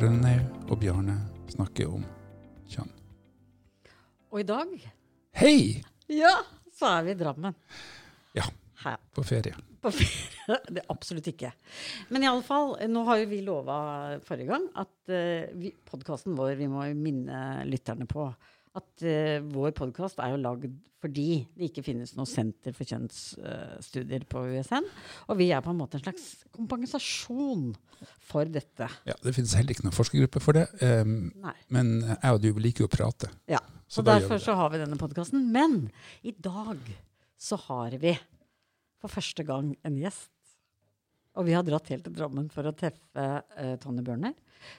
René og Bjarne snakker om kjønn. Og i dag Hei! Ja, så er vi i Drammen. Ja. På ferie. På ferie. Det er absolutt ikke. Men i alle fall, nå har jo vi lova forrige gang at uh, podkasten vår Vi må minne lytterne på at uh, vår podkast er jo lagd fordi det ikke finnes noe senter for kjønnsstudier uh, på USN. Og vi er på en måte en slags kompensasjon for dette. Ja, Det finnes heller ikke noen forskergruppe for det. Um, men jeg og du liker jo å prate. Ja, så, så derfor så har vi denne podkasten. Men i dag så har vi for første gang en gjest. Og vi har dratt helt til Drammen for å treffe uh, Tonje Børner,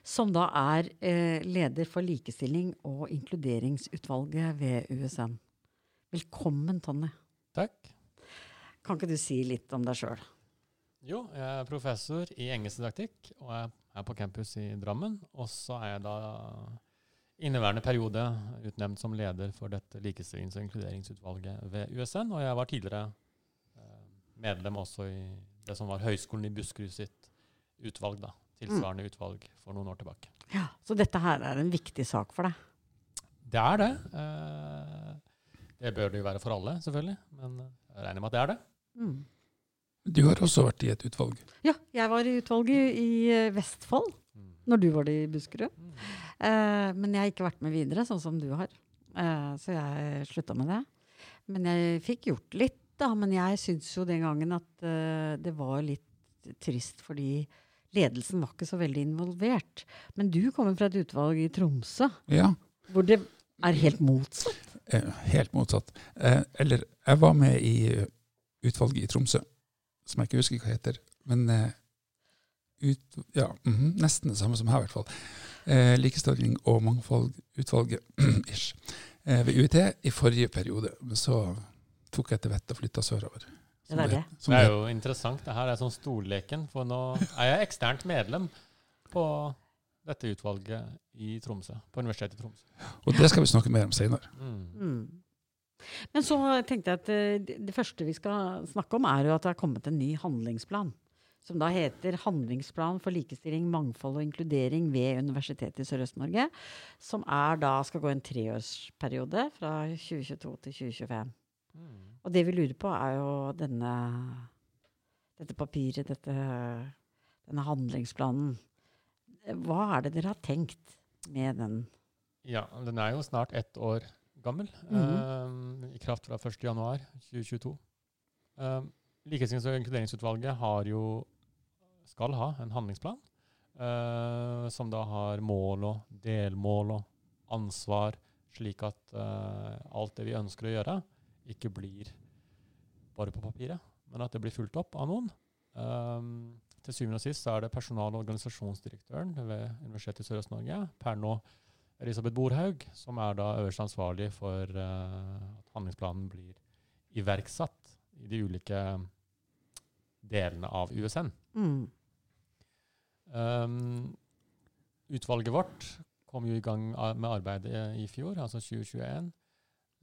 som da er uh, leder for likestilling og inkluderingsutvalget ved USN. Velkommen, Tonje. Takk. Kan ikke du si litt om deg sjøl? Jo, jeg er professor i engelskdidaktikk og jeg er på campus i Drammen. Og så er jeg da inneværende periode utnevnt som leder for dette likestillings- og inkluderingsutvalget ved USN. Og jeg var tidligere medlem også i det som var Høgskolen i Buskerud sitt utvalg. da, Tilsvarende mm. utvalg for noen år tilbake. Ja, Så dette her er en viktig sak for deg? Det er det. Eh, det bør det jo være for alle, selvfølgelig. Men jeg regner med at det er det. Mm. Du har også vært i et utvalg? Ja, jeg var i utvalget i eh, Vestfold. Mm. Når du var det i Buskerud. Mm. Eh, men jeg har ikke vært med videre, sånn som du har. Eh, så jeg slutta med det. Men jeg fikk gjort litt da, men jeg syns jo den gangen at uh, det var litt trist fordi ledelsen var ikke så veldig involvert. Men du kommer fra et utvalg i Tromsø, ja. hvor det er helt motsatt? Eh, helt motsatt. Eh, eller, jeg var med i utvalget i Tromsø, som jeg ikke husker hva heter. Men eh, ut, ja, mm -hmm, nesten det samme som her, i hvert fall. Eh, Likestilling og mangfoldutvalget ish, eh, ved UiT i forrige periode. Men så tok jeg til vettet og flytta sørover. Det er, det. det er jo interessant. Det her er sånn storleken. For nå er jeg eksternt medlem på dette utvalget i Tromsø, på Universitetet i Tromsø. Og det skal vi snakke mer om senere. Mm. Mm. Men så tenkte jeg at eh, det første vi skal snakke om, er jo at det er kommet en ny handlingsplan. Som da heter 'Handlingsplan for likestilling, mangfold og inkludering ved Universitetet i Sørøst-Norge'. Som er da skal gå en treårsperiode fra 2022 til 2025. Mm. Og det vi lurer på, er jo denne, dette papiret, dette, denne handlingsplanen. Hva er det dere har tenkt med den? Ja, den er jo snart ett år gammel. Mm -hmm. eh, I kraft fra 1.1.2022. Eh, Likestillings- og inkluderingsutvalget har jo, skal ha en handlingsplan. Eh, som da har mål og delmål og ansvar, slik at uh, alt det vi ønsker å gjøre, ikke blir bare på papiret, men at det blir fulgt opp av noen. Um, til syvende og sist er det personal- og organisasjonsdirektøren ved Universitetet i Sørøst-Norge, per nå Elisabeth Borhaug, som er da øverste ansvarlig for uh, at handlingsplanen blir iverksatt i de ulike delene av USN. Mm. Um, utvalget vårt kom jo i gang med arbeidet i fjor, altså 2021.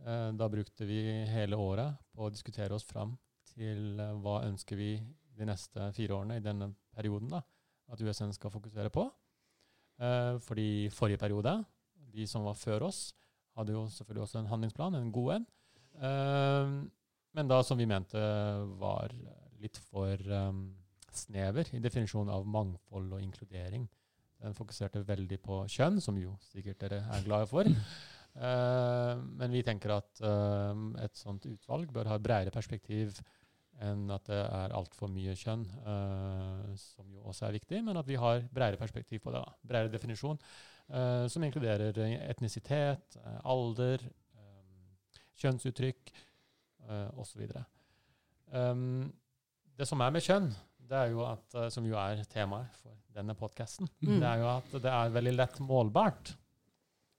Eh, da brukte vi hele året på å diskutere oss fram til eh, hva ønsker vi de neste fire årene i denne perioden da, at USN skal fokusere på. Eh, fordi forrige periode, de som var før oss, hadde jo selvfølgelig også en handlingsplan, en god en. men da som vi mente var litt for snever i definisjonen av mangfold og inkludering. Den fokuserte veldig på kjønn, som jo sikkert dere er glade for. Uh, men vi tenker at uh, et sånt utvalg bør ha et bredere perspektiv enn at det er altfor mye kjønn, uh, som jo også er viktig, men at vi har bredere perspektiv på det. Bredere definisjon, som inkluderer etnisitet, alder, kjønnsuttrykk osv. Det som er med kjønn, det er jo at, som jo er temaet for denne podkasten, mm. det er jo at det er veldig lett målbart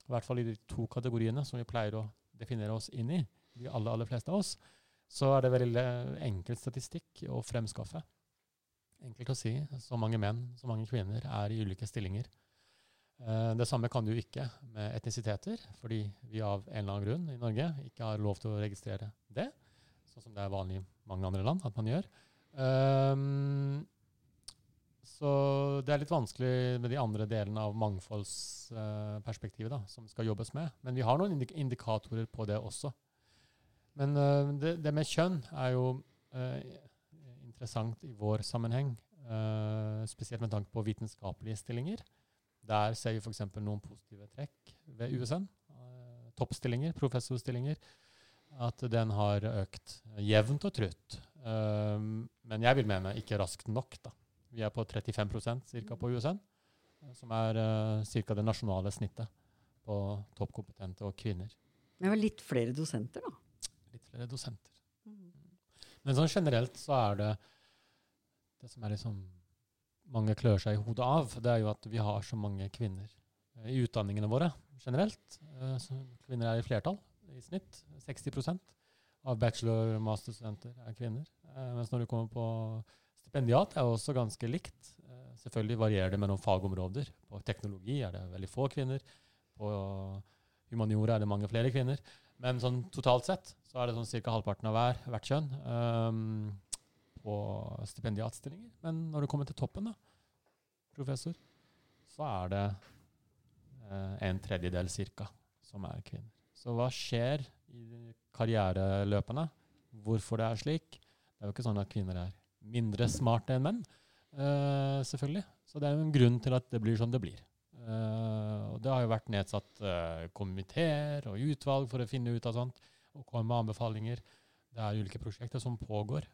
i hvert fall i de to kategoriene som vi pleier å definere oss inn i, de aller, aller fleste av oss, så er det veldig enkel statistikk å fremskaffe. Enkelt å si. Så mange menn, så mange kvinner er i ulike stillinger. Eh, det samme kan du ikke med etnisiteter, fordi vi av en eller annen grunn i Norge ikke har lov til å registrere det, sånn som det er vanlig i mange andre land at man gjør. Um, så det er litt vanskelig med de andre delene av mangfoldsperspektivet da, som skal jobbes med. Men vi har noen indikatorer på det også. Men uh, det, det, med kjønn er jo uh, interessant i vår sammenheng. spesielt med tanke på vitenskapelige stillinger. Der ser vi f.eks. noen positive trekk ved USN. toppstillinger, professorstillinger. At den har økt jevnt og trutt. men jeg vil mene ikke raskt nok. da. Vi er på 35% cirka på USN, eh, som er uh, ca. det nasjonale snittet på toppkompetente og kvinner. Men det var litt flere dosenter, da? Litt flere dosenter. Mm. Men sånn generelt så er det det som er liksom mange klør seg i hodet av, det er jo at vi har så mange kvinner uh, i utdanningene våre generelt. Kvinner er i flertall i snitt. 60% av bachelor- og masterstudenter er kvinner. mens når du kommer på Stipendiat er også ganske likt. Eh, selvfølgelig varierer det mellom fagområder. På teknologi er det veldig få kvinner. På humaniora er det mange flere kvinner. Men sånn totalt sett så er det sånn ca. halvparten av hver, hvert kjønn um, på stipendiatstillinger. Men når du kommer til toppen, da, professor, så er det uh, en tredjedel ca. som er kvinner. Så hva skjer i karriereløpene? Hvorfor det er slik? Det er jo ikke sånn at kvinner er mindre smarte enn menn, uh, selvfølgelig. Så det er jo en grunn til at det blir som det blir. Uh, og det har jo vært nedsatt uh, komiteer og utvalg for å finne ut av sånt, og komme med anbefalinger. Det er ulike prosjekter som pågår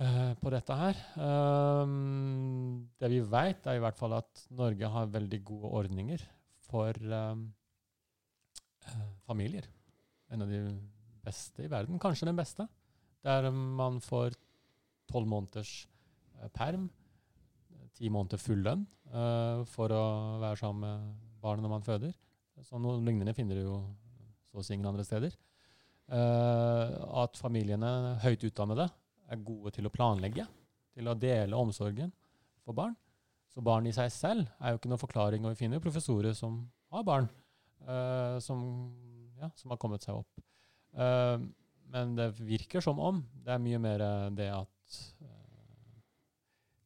uh, på dette her. Um, det vi vet, er i hvert fall at Norge har veldig gode ordninger for um, familier. En av de beste i verden, kanskje den beste. Der man får tolv måneders uh, perm, ti måneder full lønn uh, for å være sammen med barnet når man føder. Så noe lignende finner du jo så å si ingen andre steder. Uh, at familiene, høyt utdannede, er gode til å planlegge, til å dele omsorgen for barn. Så barn i seg selv er jo ikke noen forklaring, og vi finner jo professorer som har barn, som, ja, som, har kommet seg opp. Men det virker som om det er mye mer det at uh,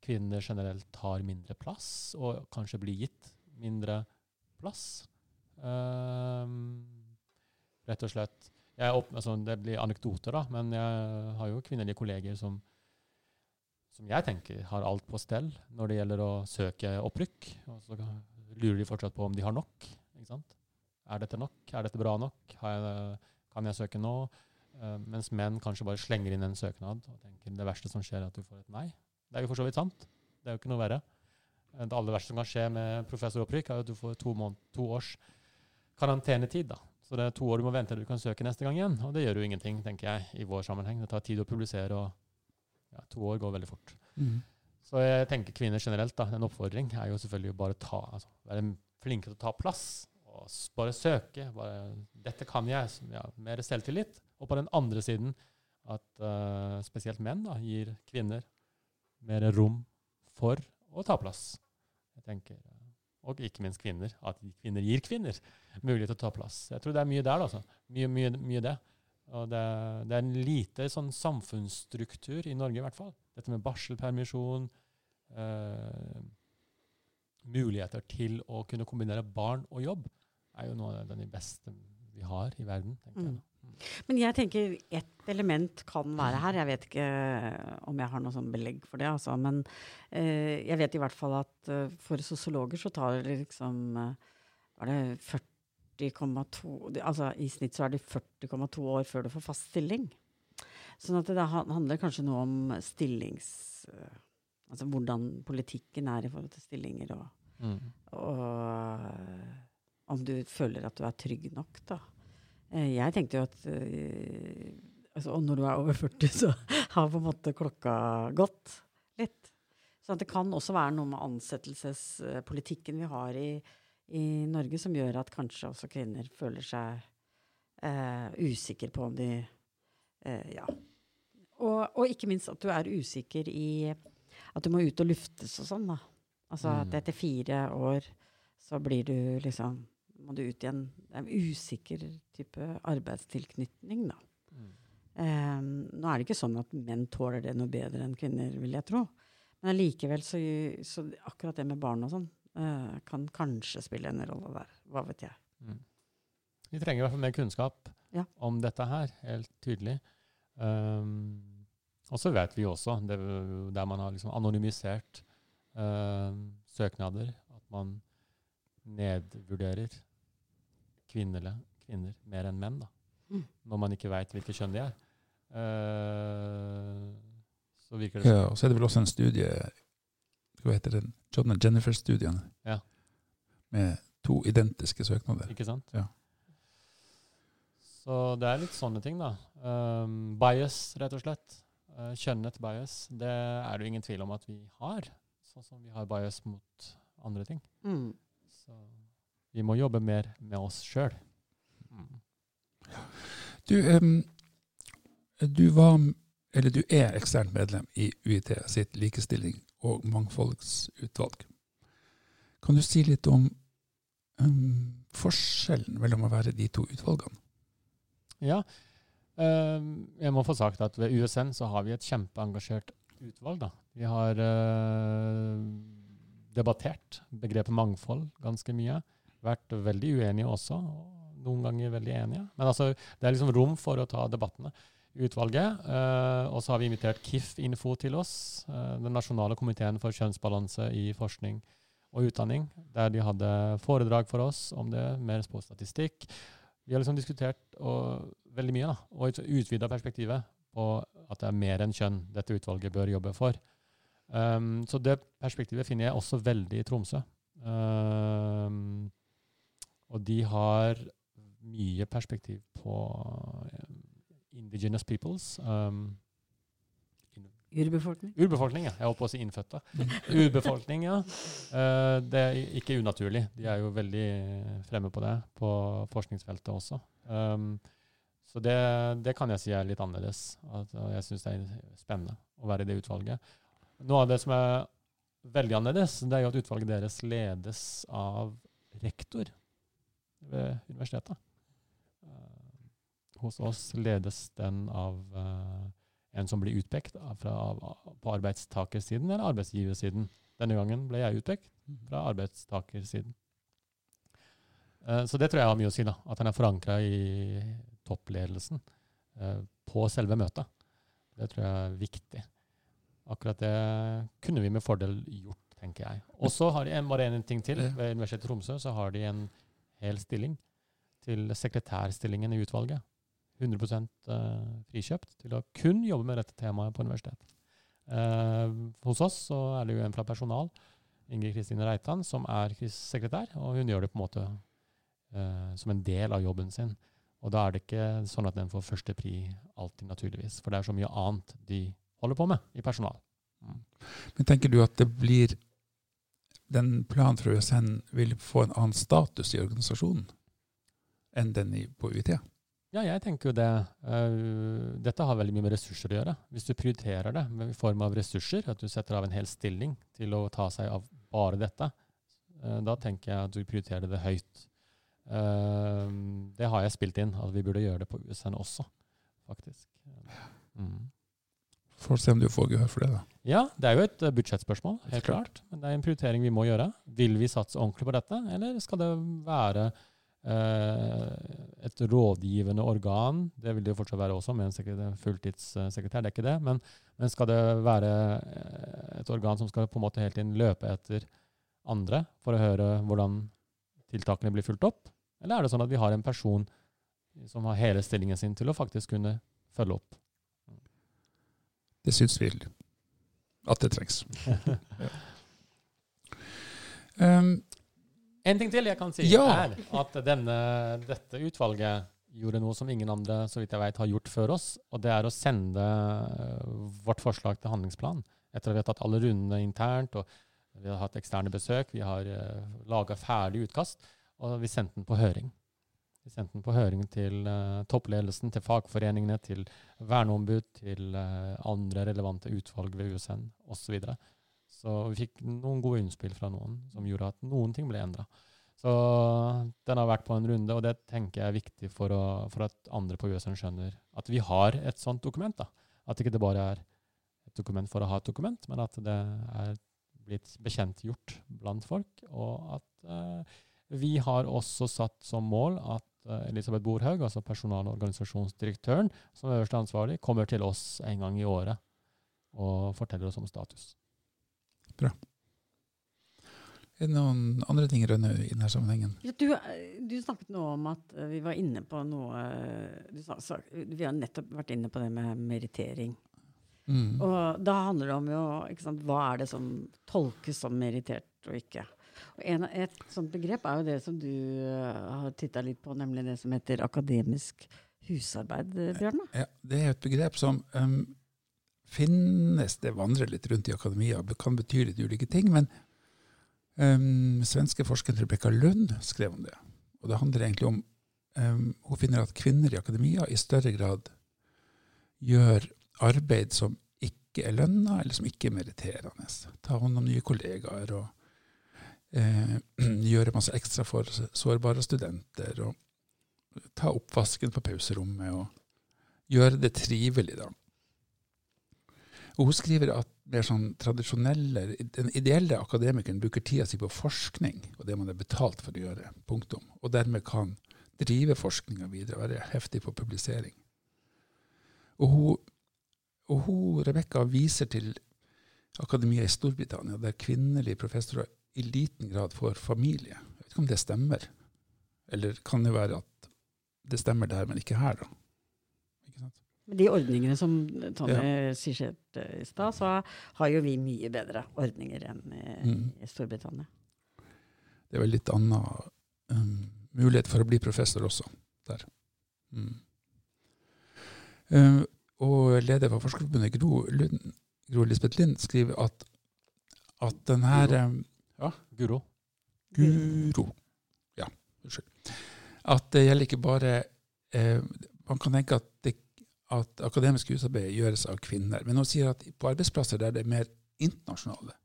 kvinner generelt tar mindre plass, og kanskje blir gitt mindre plass. Um, rett og slett. Opp, altså, det blir anekdoter, da, men jeg har jo kvinnelige kolleger som, som jeg tenker har alt på stell når det gjelder å søke opprykk. Og så lurer de fortsatt på om de har nok. Er dette nok? Er dette bra nok? Jeg, kan jeg søke nå? Uh, mens menn kanskje bare slenger inn en søknad og tenker det verste som skjer, er at du får et nei. Det er jo for så vidt sant. Det er jo ikke noe verre. Eh, det aller verste som kan skje med professoropprykk, er at du får to, to års karantenetid. da. Så det er to år du må vente til du kan søke neste gang igjen. Og det gjør jo ingenting, tenker jeg, i vår sammenheng. Det tar tid å publisere, og ja, to år går veldig fort. Mm. Så jeg tenker kvinner generelt, da, en oppfordring er jo selvfølgelig å bare ta, altså, være flinke til å ta plass. Bare søke. Bare, 'Dette kan jeg.' Ja, mer selvtillit. Og på den andre siden at uh, spesielt menn da, gir kvinner mer rom for å ta plass. Jeg tenker, uh, Og ikke minst kvinner. At kvinner gir kvinner mulighet til å ta plass. Jeg tror det er mye der. Altså. Mye, mye, mye det. Og det, det, er en lite sånn samfunnsstruktur i Norge i hvert fall. Dette med barselpermisjon, uh, muligheter til å kunne kombinere barn og jobb, er jo noe av det beste vi har i verden. tenker mm. jeg. Men jeg tenker ett element kan være her. Jeg vet ikke om jeg har noe sånn belegg for det, altså. Men eh, jeg vet i hvert fall at uh, for sosiologer så tar det liksom uh, Var det 40,2 Altså i snitt så er det 40,2 år før du får fast stilling. Sånn at det handler kanskje noe om stillings... Uh, altså hvordan politikken er i forhold til stillinger, og, mm. og om du føler at du er trygg nok, da. Eh, jeg tenkte jo at uh, altså, når du er over 40, så har på en måte klokka gått litt. Så det kan også være noe med ansettelsespolitikken vi har i, i, Norge, som gjør at kanskje også kvinner føler seg uh, usikre på om de uh, Ja. Og, og, ikke minst at du er usikker i at du må ut og luftes og sånn, da. Altså at mm. etter fire år så blir du liksom må du ut i en, en usikker type arbeidstilknytning, da. Mm. Um, nå er det ikke sånn at menn tåler det noe bedre enn kvinner, vil jeg tro. Men allikevel så, så akkurat det med barn og sånn uh, kan kanskje spille en rolle der. Hva vet jeg. Mm. Vi trenger i hvert fall mer kunnskap Ja. om dette her, helt tydelig. Um, og så vet vi også, det, der man har liksom anonymisert uh, søknader, at man nedvurderer kvinner, kvinner mer enn menn, da. Mm. Når man ikke veit hvilket kjønn de er. Uh, så virker det sånn. Ja, og så er det vel også en studie Hva heter den? John and Jennifer-studien. Ja. Med to identiske søknader. Ikke sant? Ja. Så det er litt sånne ting, da. Um, bias, rett og slett. Uh, kjønnet bias. Det er det jo ingen tvil om at vi har. Sånn som vi har bias mot andre ting. Mm. Så vi må jobbe mer med oss sjøl. Mm. Du, um, du var, eller du er eksternt medlem i UiT sitt likestilling og mangfoldsutvalg. Kan du si litt om um, forskjellen mellom å være de to utvalgene? Ja. Um, jeg må få sagt at ved USN så har vi et kjempeengasjert utvalg. da. Vi har uh, debattert begrepet mangfold ganske mye. Vært veldig uenige også, og noen ganger veldig enige. Men altså, det er liksom rom for å ta debattene i utvalget. Uh, og så har vi invitert KIF Info til oss, uh, den nasjonale komiteen for kjønnsbalanse i forskning og utdanning, der de hadde foredrag for oss om det, mer på statistikk. Vi har liksom diskutert og, veldig mye, da, og utvida perspektivet på at det er mer enn kjønn dette utvalget bør jobbe for. Um, så det perspektivet finner jeg også veldig i Tromsø. Um, og de har mye perspektiv på um, indigenous peoples. Um, Urbefolkning. Urbefolkning, ja. Jeg holdt på å si innfødte. Urbefolkning, ja. Uh, det er ikke unaturlig. De er jo veldig fremme på det på forskningsfeltet også. Um, så det, det kan jeg si er litt annerledes. At, og jeg syns det er spennende å være i det utvalget. Noe av det som er veldig annerledes, det er jo at utvalget deres ledes av rektor ved universitetet. Eh, hos oss ledes den av eh, en som blir utpekt fra, av, på arbeidstakersiden eller arbeidsgiversiden. Denne gangen ble jeg utpekt fra arbeidstakersiden. Eh, så det tror jeg har mye å si, da. At han er forankra i toppledelsen på selve møtet. Det tror jeg er viktig. Akkurat det kunne vi med fordel gjort, tenker jeg. Og så har de en, bare en ting til. Ved Universitetet i Tromsø så har de en hel stilling til sekretærstillingen i utvalget. 100 eh, frikjøpt til å kun jobbe med dette temaet på universitetet. Eh, hos oss så er det jo en fra personal, Ingrid Kristine Reitan, som er sekretær, og hun gjør det på en måte eh, som en del av jobben sin. Og da er det ikke sånn at den får førstepri alltid, naturligvis. For det er så mye annet de holder på med i personal. Mm. Men tenker du at det blir den planen fra USN vil få en annen status i organisasjonen enn den på UiT? Ja, jeg tenker jo det. eh, dette har veldig mye med ressurser å gjøre. Hvis du prioriterer det med- i form av ressurser, at du setter av en hel stilling til å ta seg av bare dette, eh, da tenker jeg at du prioriterer det høyt. Eh, det har jeg spilt inn, at vi burde gjøre det på USN også, faktisk. Mm. Får se om du får gehør for det, da. Ja, det er jo et eh, budsjettspørsmål, helt Klart. klart. Men det er en prioritering vi må gjøre. Vil vi satse ordentlig på dette, eller skal det være eh, et rådgivende organ? Det vil det jo fortsatt være også, med en fulltidssekretær, det er ikke det. Men, men skal det være eh, et organ som skal på en måte hele tiden løpe etter andre for å høre hvordan tiltakene blir fulgt opp? Eller er det sånn at vi har en person som har hele stillingen sin til å faktisk kunne følge opp? Det syns vi at det trengs. Um, En ting til jeg kan si, Ja. er at denne, dette utvalget gjorde noe som ingen andre så vidt jeg vet, har gjort før oss. Og det er å sende øh, vårt forslag til handlingsplan. Etter at vi har tatt alle rundene internt, og vi har hatt eksterne besøk, vi har uh, laga ferdig utkast, og vi sendte den på høring. Vi sendte den på høring til uh, toppledelsen, til fagforeningene, til verneombud, til uh, andre relevante utvalg ved USN osv. Så, videre. så vi fikk noen gode innspill fra noen som gjorde at noen ting ble endra. Så den har vært på en runde, og det tenker jeg er viktig for, å, for at andre på USN skjønner at vi har et sånt dokument. da. At ikke det bare er et dokument for å ha et dokument, men at det er blitt bekjentgjort blant folk. Og at uh, vi har også satt som mål at Elisabeth Borhaug, altså personal- og organisasjonsdirektøren, som øverste ansvarlig, kommer til oss en gang i året og forteller oss om status. Bra. Er det noen andre ting, Rønne, i denne sammenhengen? Ja, du, eh, du snakket nå om at eh, vi var inne på noe eh, du sa, så, Vi har nettopp vært inne på det med merittering. Mm. Og da handler det om jo ikke sant, hva er det som tolkes som merittert og ikke. En, et sånt begrep er jo det som du uh, har titta litt på, nemlig det som heter akademisk husarbeid, eh, Bjørn. Ja, det er et begrep som um, finnes, det vandrer litt rundt i akademia, kan bety litt ulike ting, men um, svenske forsker Rebekka Lund skrev om det. Og det handler egentlig om um, Hun finner at kvinner i akademia i større grad gjør arbeid som ikke er lønna, eller som ikke er meritterende. Ta hånd om nye kollegaer og eh, gjøre masse ekstra for sårbare studenter. og Ta oppvasken på pauserommet og gjøre det trivelig, da. Og hun skriver at mer sånn tradisjonelle, den ideelle akademikeren bruker tida si på forskning og det man er betalt for å gjøre. Punktum. Og dermed kan drive forskninga videre og være heftig på publisering. Og hun, og hun Rebekka viser til akademia i Storbritannia, der kvinnelige professorer i liten grad får familie. Jeg vet ikke om det stemmer. Eller kan det være at det stemmer der, men ikke her, da. Ikke sant? De ordningene som Tonje skisserte i stad, så har jo vi mye bedre ordninger enn i, Mm. i Storbritannia. Det er vel litt annen um, mulighet for å bli professor også der. Mm. Uh, og leder for Forskerforbundet, Gro, Lund, Gro Lisbeth Lind, skriver at, at den her Guro. Guro. Guro. Ja, unnskyld. At det gjelder ikke bare eh, Man kan tenke at, det, at akademisk husarbeid gjøres av kvinner. Men hun sier at på arbeidsplasser der det er mer internasjonale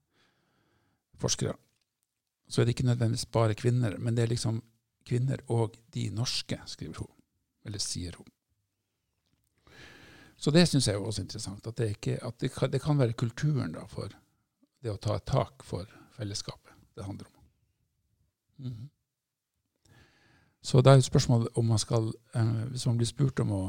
forskere, så er det ikke nødvendigvis bare kvinner, men det er liksom kvinner og de norske, skriver hun. Eller sier hun. Så det syns jeg er også interessant. At, det, ikke, at det, kan, det kan være kulturen da, for det å ta et tak for fellesskapet det handler om. Mhm. Så da er jo spørsmålet om man skal, eh, hvis man blir spurt om å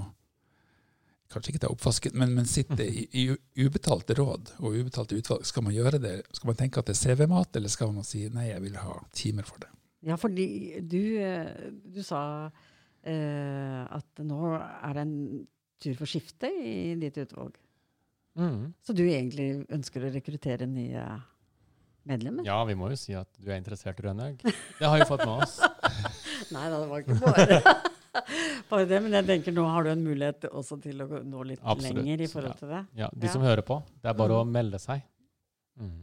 Kanskje ikke ta oppvasken, men, men sitte i, i ubetalte råd og ubetalte utvalg. Skal man gjøre det? Skal man tenke at det er CV-mat, eller skal man si nei, jeg vil ha timer for det? Ja, fordi du, eh, du sa eh, at nå er det en tur for skifte i ditt utvalg. Mm. Så du egentlig ønsker å rekruttere nye medlemmer? Ja, vi må jo si at du er interessert, Rønnaug. Det har vi fått med oss. Nei da, det var ikke bare, bare det. Men jeg tenker nå har du en mulighet også til å nå litt Absolutt, lenger i forhold ja. til det. Ja, De Ja. som hører på, det er bare å Mm. melde seg. Mm.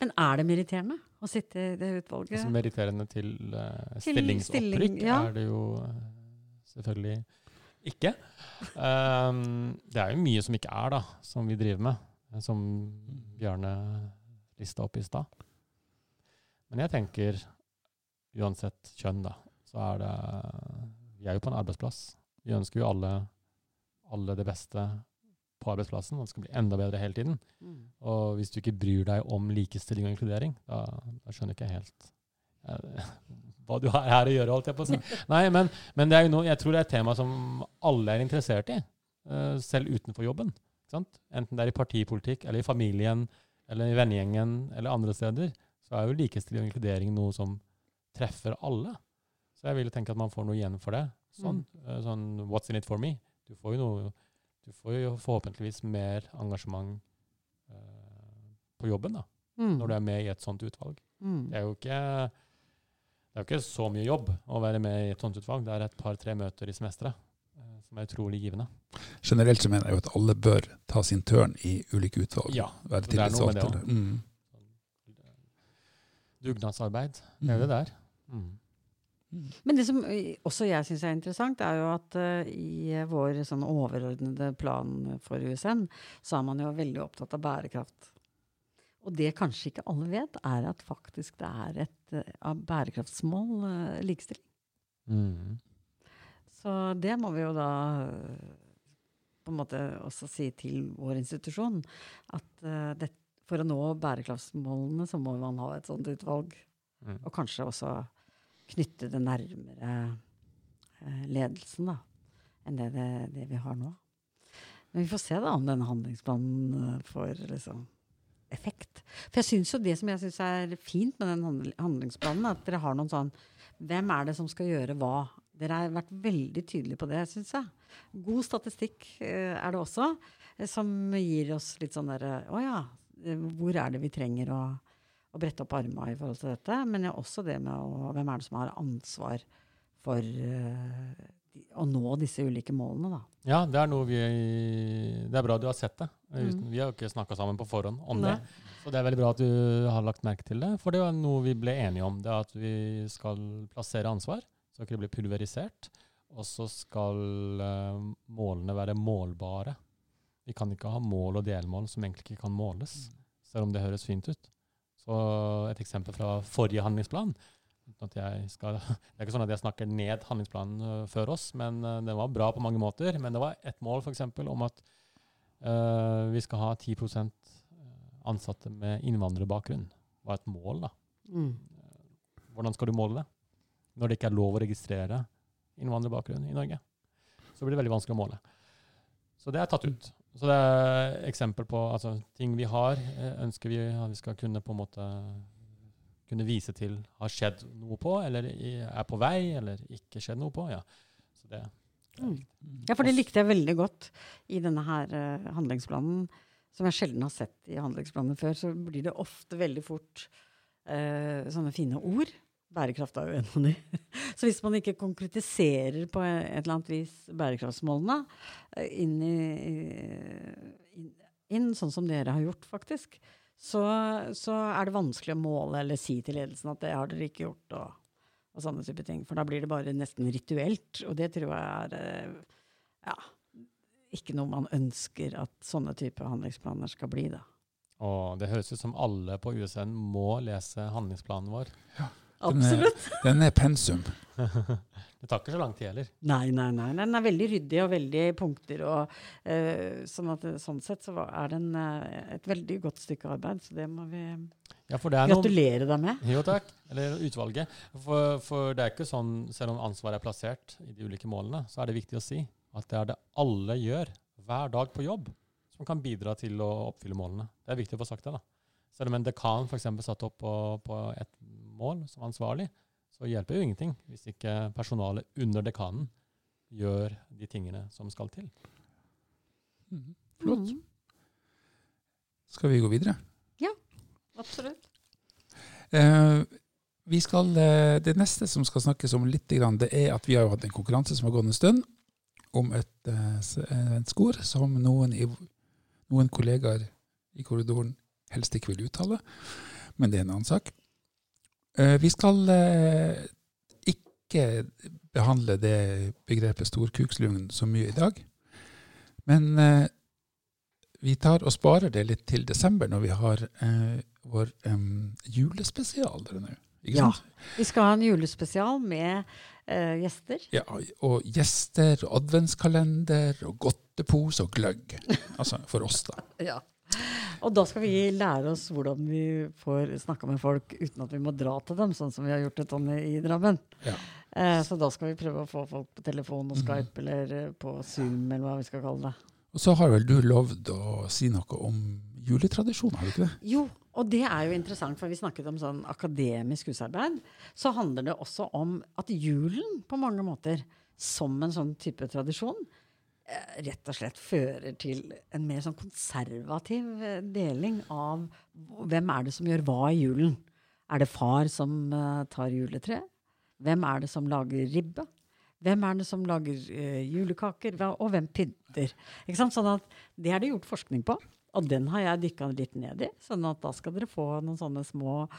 Men er det meritterende å sitte i det utvalget? Altså Meritterende til uh, Til stillingsopprykk stilling, ja. er det jo uh, selvfølgelig ikke. Um, det er jo mye som ikke er, da, som vi driver med. eh, Som Bjarne lista opp i stad. Men jeg tenker, uansett kjønn, da, så er det Vi er jo på en arbeidsplass. Vi ønsker jo alle, alle det beste på arbeidsplassen, det skal bli enda bedre hele tiden. Mm. Og hvis du ikke bryr deg om likestilling og inkludering, da, da skjønner ikke jeg helt eh, hva du har her å gjøre, holdt jeg på å si. Nei, men, men noe, jeg tror det er et tema som alle er interessert i, eh, selv utenfor jobben. Sant? Enten det er i partipolitikk, eller i familien, eller i vennegjengen, eller andre steder, så er jo likestilling og inkludering noe som treffer alle. Så jeg vil tenke at man får noe igjen for det. Sånn, mm. sånn what's in it for me? Du får jo noe du får jo forhåpentligvis mer engasjement eh, på jobben da, Mm. når du er med i et sånt utvalg. Mm. Det er ikke, det er jo ikke så mye jobb å være med i et sånt utvalg. Det er et par-tre møter i semesteret eh, som er utrolig givende. Generelt så mener jeg jo at alle bør ta sin tørn i ulike utvalg. Ja, Være det er noe med det også. Mm. Dugnadsarbeid, det er det der. Mm. Men det som eh, også jeg syns er interessant, er jo at uh, i eh, vår sånn overordnede plan for USN, så er man jo veldig opptatt av bærekraft. Og det kanskje ikke alle vet, er at faktisk det er et uh, av bærekraftsmål uh, likestilling. Mm. Så det må vi jo da eh, på en måte også si til vår institusjon at eh, det, for å nå bærekraftsmålene så må man ha et sånt utvalg. Mm. Og kanskje også knytte det nærmere eh, ledelsen da, enn det, det, det vi har nå. Men vi får se da om denne handlingsplanen får liksom effekt. For jeg synes jo det som jeg syns er fint med den handlingsplanen, er at dere har noen sånn Hvem er det som skal gjøre hva? Dere har vært veldig tydelige på det, syns jeg. God statistikk eh, er det også, eh, som gir oss litt sånn derre Å ja, eh, hvor er det vi trenger å, å brette opp armene i forhold til dette? Men også det med å, hvem er det som har ansvar for eh, å nå disse ulike målene, da. Ja, det er noe vi Det er bra du har sett det. Mm. Vi har jo ikke snakka sammen på forhånd om Nei. det. Så det er veldig bra at du har lagt merke til det. For det var noe vi ble enige om. Det er at vi skal plassere ansvar, så skal det blir pulverisert. Og så skal eh, målene være målbare. Vi kan ikke ha mål og delmål som egentlig ikke kan måles, selv om det høres fint ut. Så et eksempel fra forrige handlingsplan. Skal, det er ikke sånn at jeg snakker ned handlingsplanen eh, før oss, men eh, den var bra på mange måter. Men det var ett mål for eksempel, om at uh, vi skal ha 10% ansatte med innvandrerbakgrunn. Det var et mål, da. Mm. Hvordan skal du måle det? Når det ikke er lov å registrere innvandrerbakgrunn i Norge. Så blir det veldig vanskelig å måle. Så det er tatt ut. Så det er eksempel på altså, ting vi har, eh, ønsker vi at vi skal kunne på en måte kunne vise til har skjedd noe på, eller er på vei, eller ikke skjedd noe på. Ja. Så det, Mm. Ja, for det likte jeg veldig godt i denne her uh, handlingsplanen. Som jeg sjelden har sett i handlingsplaner før, så blir det ofte veldig fort uh, sånne fine ord. Bærekraft er jo en av de. Så hvis man ikke konkretiserer på et eller annet vis bærekraftsmålene eh, inn, i, inn, inn sånn som dere har gjort, faktisk, så, så er det vanskelig å måle eller si til ledelsen at det har dere ikke gjort. og og sånne type ting. For da blir det bare nesten rituelt, og det tror jeg er eh, ja, ikke noe man ønsker at sånne type handlingsplaner skal bli, da. og det høres ut som alle på USN må lese handlingsplanen vår. Den er- Den er pensum. det tar ikke så lang tid heller. Nei, nei, nei. Den er veldig ryddig og veldig punkter. Og, uh, sånn, at, sånn sett så er den en, eh, et veldig godt stykke arbeid, så det må vi Ja, for det er noen, gratulere deg med. Jo, takk. Eller utvalget. For, for det er ikke sånn, selv om ansvaret er plassert i de ulike målene, så er det viktig å si at det er det alle gjør hver dag på jobb, som kan bidra til å oppfylle målene. Det er viktig å få sagt det. da. Selv om en dekan f.eks. satt opp på, på et mål som ansvarlig, så hjelper jo ingenting hvis ikke personalet under dekanen gjør de tingene som skal til. Mm. Flott. Mm, Skal vi gå videre? Ja, absolutt. Eh, vi skal, eh, det neste som skal snakkes om litt, det er at vi har jo hatt en konkurranse som har gått en stund, om et, eh, et skor som noen, i, noen kollegaer i korridoren helst ikke vil uttale. Men det er en annen sak. Eh, vi skal eh, ikke behandle det begrepet storkukslugn så mye i dag. Men eh, vi tar og sparer det litt til desember, når vi har vår julespesial nå. Ja. Vi skal ha en julespesial med uh, gjester. Ja, og gjester, og adventskalender, og godtepose og gløgg. Altså for oss, da. Ja. Og da skal vi lære oss hvordan vi får snakka med folk uten at vi må dra til dem, sånn som vi har gjort det Tonje, i Drammen. Ja. Eh, så da skal vi prøve å få folk på telefon og Skype Skype eller eh, på Zoom, eller hva vi skal kalle det. Og så har vel du lovd å si noe om juletradisjoner, har du ikke det? Jo, og det er jo interessant, for vi snakket om sånn akademisk husarbeid. Så handler det også om at julen på mange måter, som en sånn type tradisjon, rett og slett fører til en mer sånn konservativ eh, deling av hvem er det som gjør hva i julen. Er det far som eh, tar juletre? Hvem er det som lager ribbe? Hvem er det som lager eh, julekaker? Og hvem pynter? Sånn at det er det gjort forskning på. Og den har jeg dykka litt ned i. sånn at da skal dere få noen sånne små eh,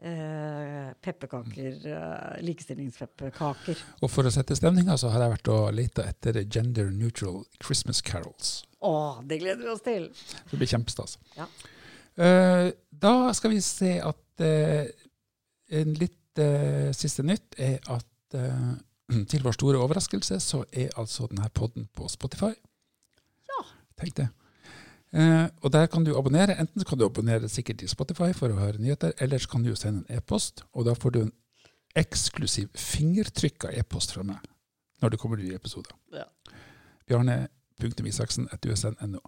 pepperkaker, eh, likestillingspepperkaker. Og for å sette stemninga, så har jeg vært og leita etter gender neutral Christmas carols. Å, det gleder vi oss til! Det blir kjempestas. Ja. Eh, da skal vi se at eh, en litt eh, siste nytt er at eh, til vår store overraskelse så er altså denne podden på Spotify. Ja. Tenk det. Eh, og der kan du abonnere. Enten så kan du abonnere sikkert i Spotify for å høre nyheter, eller så kan du jo sende en e-post, og da får du en eksklusiv fingertrykka e-post fra meg når det kommer nye episoder. Ja. Bjarne.isaksen.usn.no.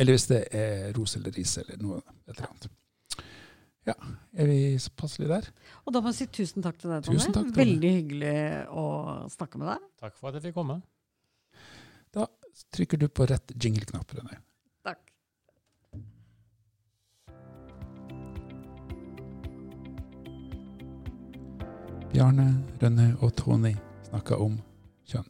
Eller hvis det er ros eller ris eller noe et eller annet. Ja, er vi passelig der? Og da må jeg si tusen takk til deg, Tonje. Veldig hyggelig å snakke med deg. Takk for at jeg fikk komme. Da trykker du på rett jingle-knapp. René. Bjarne, Rønne og Tony snakka om kjønn.